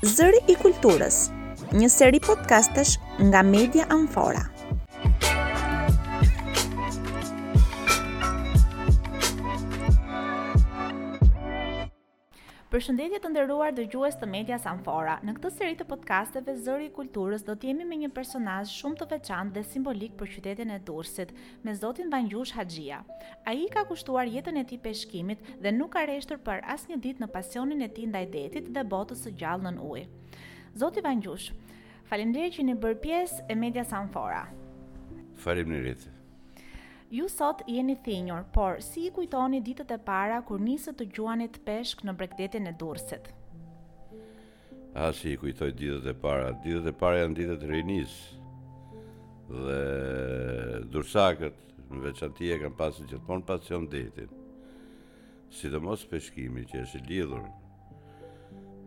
Zëri i Kulturës, një seri podcastesh nga Media Amfora. Përshëndetje të nderuar dëgjues të Medias Amfora. Në këtë seri të podcasteve Zëri i Kulturës do të jemi me një personazh shumë të veçantë dhe simbolik për qytetin e Durrësit, me zotin Vangjush Haxhia. Ai i ka kushtuar jetën e tij peshkimit dhe nuk ka reshtur për asnjë ditë në pasionin e tij ndaj detit dhe botës së gjallë nën ujë. Zoti Vangjush, faleminderit që jeni bërë pjesë e Medias Amfora. Faleminderit. Ju sot jeni thinjur, por si i kujtoni ditët e para kur nisët të gjuanit peshk në bregdetin e Durrësit? Ah, si i kujtoj ditët e para. Ditët e para janë ditët e rinisë. Dhe dursakët në veçanti e kanë pas gjithmonë pasion detin. Sidomos peshkimi që është i lidhur.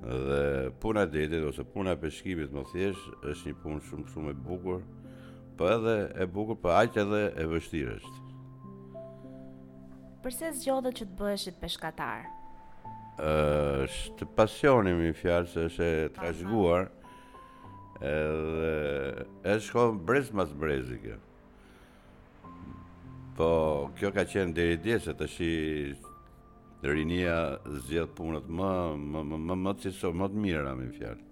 Dhe puna e detit ose puna e peshkimit më thjesht është një punë shumë shumë e bukur, po edhe e bukur, po aq edhe e vështirë është. Përse zgjodhët që të bëheshit peshkatar? Është pasioni me një fjalë se është e trashëguar edhe e shkon brez mas brezi kjo. Po, kjo ka qenë deri dje se tashi rinia zgjedh punët më më më më më të cilëso, më të mira me një fjalë.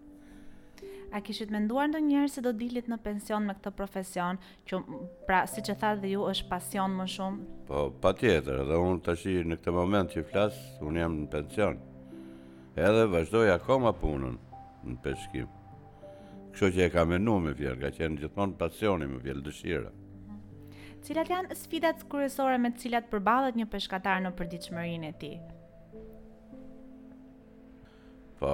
A kishit menduar ndonjëherë se do dilit në pension me këtë profesion, Kjo, pra, siç thatë dhe ju, është pasion më shumë? Po, patjetër, edhe unë tashi në këtë moment që flas, unë jam në pension. Edhe vazhdoj akoma punën në peshkim. Kështu që e kam menu me një fjalë, ka qenë gjithmonë pasioni me një fjalë dëshira. Cilat janë sfidat kryesore me cilat përballet një peshkatar në përditshmërinë e tij? Po,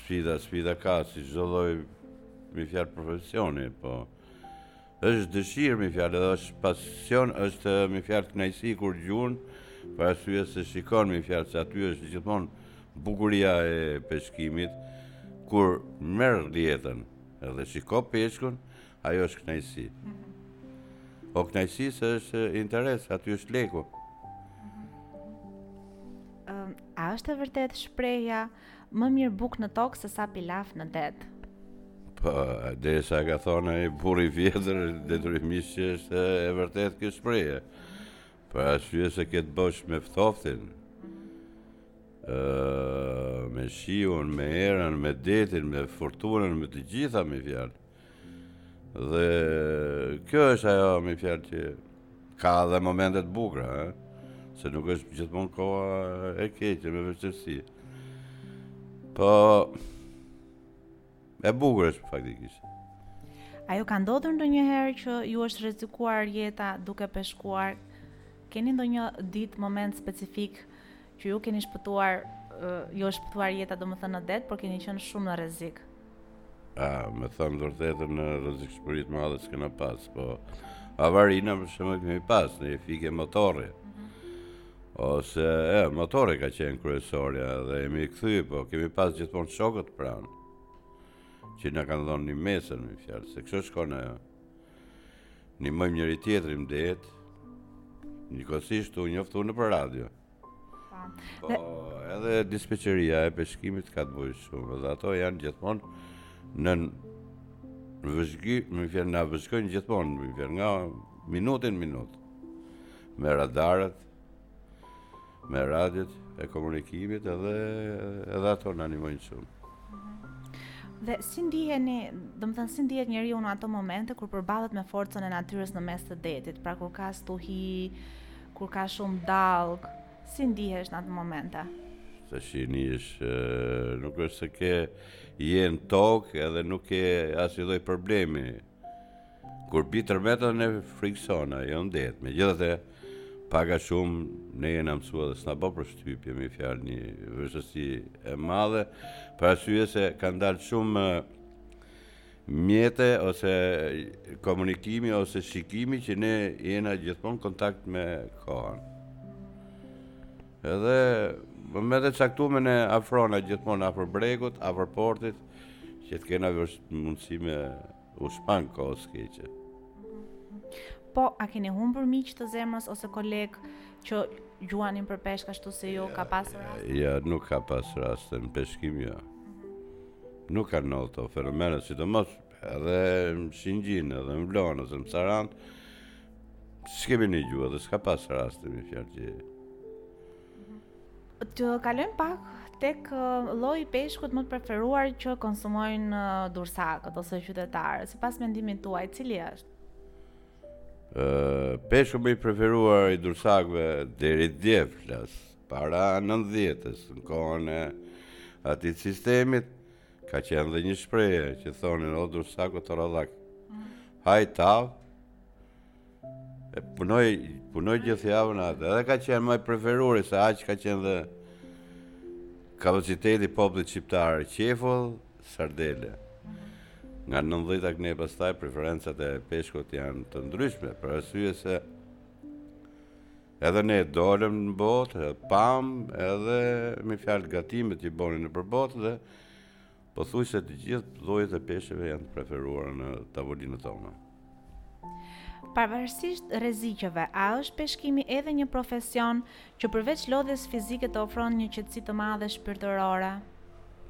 sfida, sfida ka, si çdo lloj me një fjalë profesioni, po. Sfida, Është dëshirë me një fjalë, edhe është pasion, është me një fjalë kënaqësi kur gjuan, për arsye se shikon me një fjalë se aty është gjithmonë bukuria e peshkimit, kur merr rrjetën edhe shikon peshkun, ajo është kënaqësi. Po kënaqësi se është interes, aty është leku. A është e vërtetë shprehja Më mirë bukë në tokë sesa pilaf në det. Po, derisa ka thonë ai burri vjetër, detyrimisht që është e vërtetë kjo shprehje. Për arsye se ke të bosh me ftohtin, me shiun, me erën, me detin, me furtunën, me të gjitha me një fjalë. Dhe kjo është ajo me një fjalë që ka dhe momente t'bukra, eh? se nuk është gjithmonë koha e keqe me vështirësi. Po e bukur është faktikisht. A ju ka ndodhur ndonjëherë që ju është rrezikuar jeta duke peshkuar? Keni ndonjë ditë moment specifik Që ju keni shpëtuar, ju është shpëtuar jeta domethënë në det, por keni qënë shumë në rrezik. A, me thënë t'vërtetën në rrezikshmëri t'madhe s'kena pas, po avarina për shembull kemi pas, na u fik motorri. Mhm. Ose, e, motorri ka qenë kryesorja dhe jemi këthy, po kemi pas gjithmonë shokët pranë. Që na kanë dhonë ndihmesën, me një fjalë, se kështu shkon, Ndihmojmë njëri-tjetrin m'det, njëkohësisht të njoftu nëpër radio. Po, edhe dispeçeria e peshkimit ka të bëjë shumë, dhe ato janë gjithmonë në në vëzhgim, me një fjalë na vëzhgojnë gjithmonë, me një fjalë nga minuti n'minut, me radarët, me radiot e komunikimit edhe edhe ato na ndihmojnë shumë. Dhe si ndiheni, domethënë si ndihet njeriu në ato momente kur përballet me forcën e natyrës në mes të detit, pra kur ka stuhi, kur ka shumë dallgë, si ndihesh në ato momente? Të shish, nuk është se ke, je në tokë edhe nuk ke asnjë lloj problemi. Kur bi tërmeti ne friksona, jo n'det. Megjithatë, pak a shumë ne jena mësuar dhe s'na bë përshtypje me një fjalë një vështirësi e madhe, për arsye se kanë dalë shumë mjete ose komunikimi ose shikimi që ne jena gjithmonë n'kontakt me kohën. Edhe në momente caktume ne afrona gjithmonë afër bregut, afër portit, që të kena mundësi me U shmang kohës keqe. Po, a keni humbur miq të zemrës ose kolegë që gjuanin për peshk ashtu si ju, ka pas rast? Ja, nuk ka pas rast në peshkim jo. Nuk ka ndodhur to fenomene sidomos edhe në Shëngjin, edhe në Vlorë, edhe në Sarandë. S'kemi nigju dhe s'ka pas raste me një fjalë Të kalojmë pak tek lloji i peshkut më të preferuar që konsumojnë durrsakët ose qytetarët. Sipas mendimit tuaj, cili është? Ë, peshku më i preferuar i durrsakëve deri dje flas para 90-s, në kohën e atij sistemit ka qenë dhe një shprehje që thonin o durrsaku t'rrodhak. Mm. Haj tav, E punoj, punoj gjithë javën atë, edhe ka qenë më e preferuar se aq ka qenë dhe kapaciteti i popullit shqiptar, qefull, sardele. Nga 90 e këndej pastaj preferencat e peshkut janë të ndryshme, për arsye se edhe ne dolëm në botë, pamë edhe me fjalë gatimet që bonin nëpër botë dhe Pothuajse të gjithë llojet e peshqve janë të preferuara në tavolinët tona. Pavarësisht rreziqeve, a është peshkimi edhe një profesion që përveç lodhjes fizike të ofron një qetësi të madhe shpirtërore?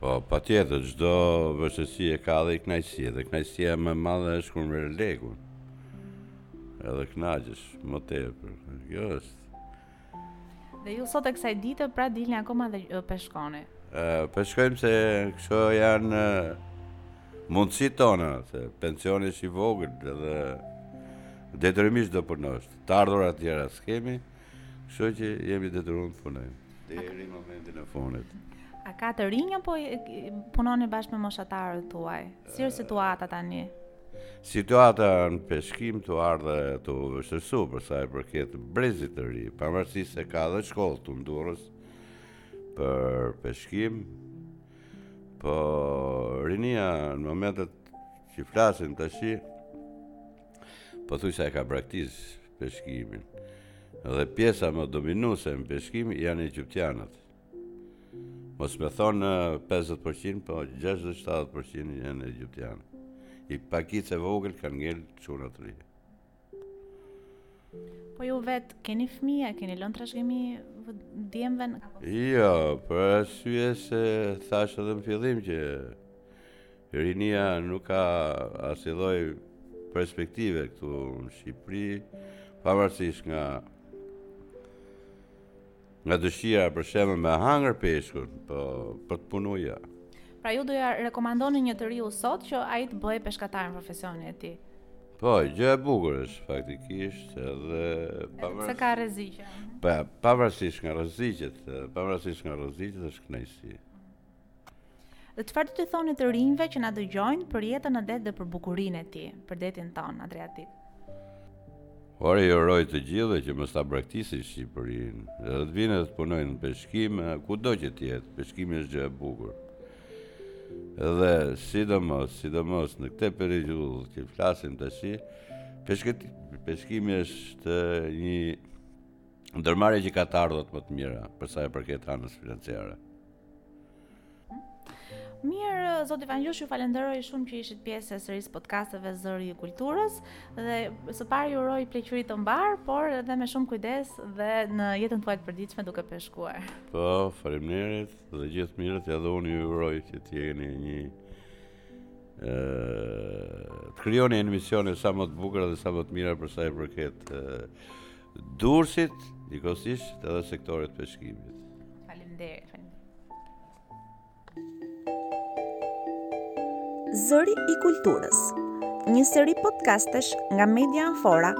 Po, patjetër, çdo vështirësi e ka dhe një kënaqësi, dhe kënaqësia më e madhe është kur merr lekun. Edhe kënaqesh më tepër. Kjo është Dhe ju sot e kësaj dite pra dilni akoma dhe uh, peshkoni. Uh, peshkojmë se kështu janë uh, mundësitë tona, se pensioni është i vogël dhe detyrimisht do punosh. Të ardhura të tjera s'kemi, kështu që jemi detyruar të punojmë deri në momentin e fundit. A ka të rinj apo punoni bashkë me moshatarët tuaj? Si është situata tani? Situata në peshkim ka ardhë tu u vështirësu për sa i përket brezit të ri, pavarësisht se ka dhe shkollë këtu n'Durrës për peshkim, po rinia në momentet që flasim tashi, pothuajse e ka braktis peshkimin, dhe pjesa më dominuse në peshkim janë egjiptianët. Mos me thënë 50%, po 60-70% janë egjiptianë. Një pakicë e vogël kanë ngelë çuna të rinj. Po ju vetë, keni fëmijë, ia keni lënë trashëgimi djemve në ka pasë? Jo, për arsye se thashë edhe në fillim që rinia nuk ka asnjë lloj perspektive këtu në Shqipëri, pavarësisht nga Nga dëshira për shembull me hangër peshkun, po për të punu jo. Pra ju do ia rekomandonit një të riu sot që ai të bëhej peshkatar në profesionin e tij. Po, gjë e bukur është faktikisht edhe pavarësisht se ka rreziqe. Po, pavarësisht nga rreziqet, pavarësisht nga rreziqet është kënaqësi. Dhe çfarë do t'i thoni të rinjve që na dëgjojnë për jetën në det dhe për bukurinë e tij, për detin tonë Adriatik? Po i uroj të gjithëve që mos ta braktisin Shqipërinë, dhe të vinë dhe të punojnë në peshkim, kudo që të jetë, peshkimi është gjë e bukur. Dhe sidomos, sidomos në këtë periudhë që flasim tash, peshkimi është një Ndërmarrja që ka të ardhurat më të mira për sa i përket anës financiare. Mirë, Zoti Vangjush, ju falenderoj shumë që ishit pjesë e serisë podcasteve Zëri i Kulturës dhe së pari ju uroj pleqëri të mbarë, por edhe me shumë kujdes dhe në jetën tuaj të përditshme duke peshkuar. Po, faleminderit dhe gjithë të mirat, edhe unë ju uroj që të jeni një ë të krijoni emisione sa më të bukura dhe sa më të mira për sa i përket Durrësit, njëkohësisht edhe sektorit të peshkimit. Faleminderit. Zëri i Kulturës, një seri podcastesh nga Media Amfora,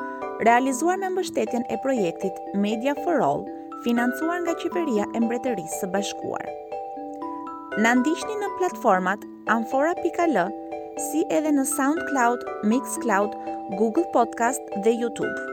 realizuar me mbështetjen e projektit Media for All, financuar nga Qeveria e Mbretërisë së Bashkuar. Na ndiqni në platformat amfora.al, si edhe në SoundCloud, MixCloud, Google Podcast dhe YouTube.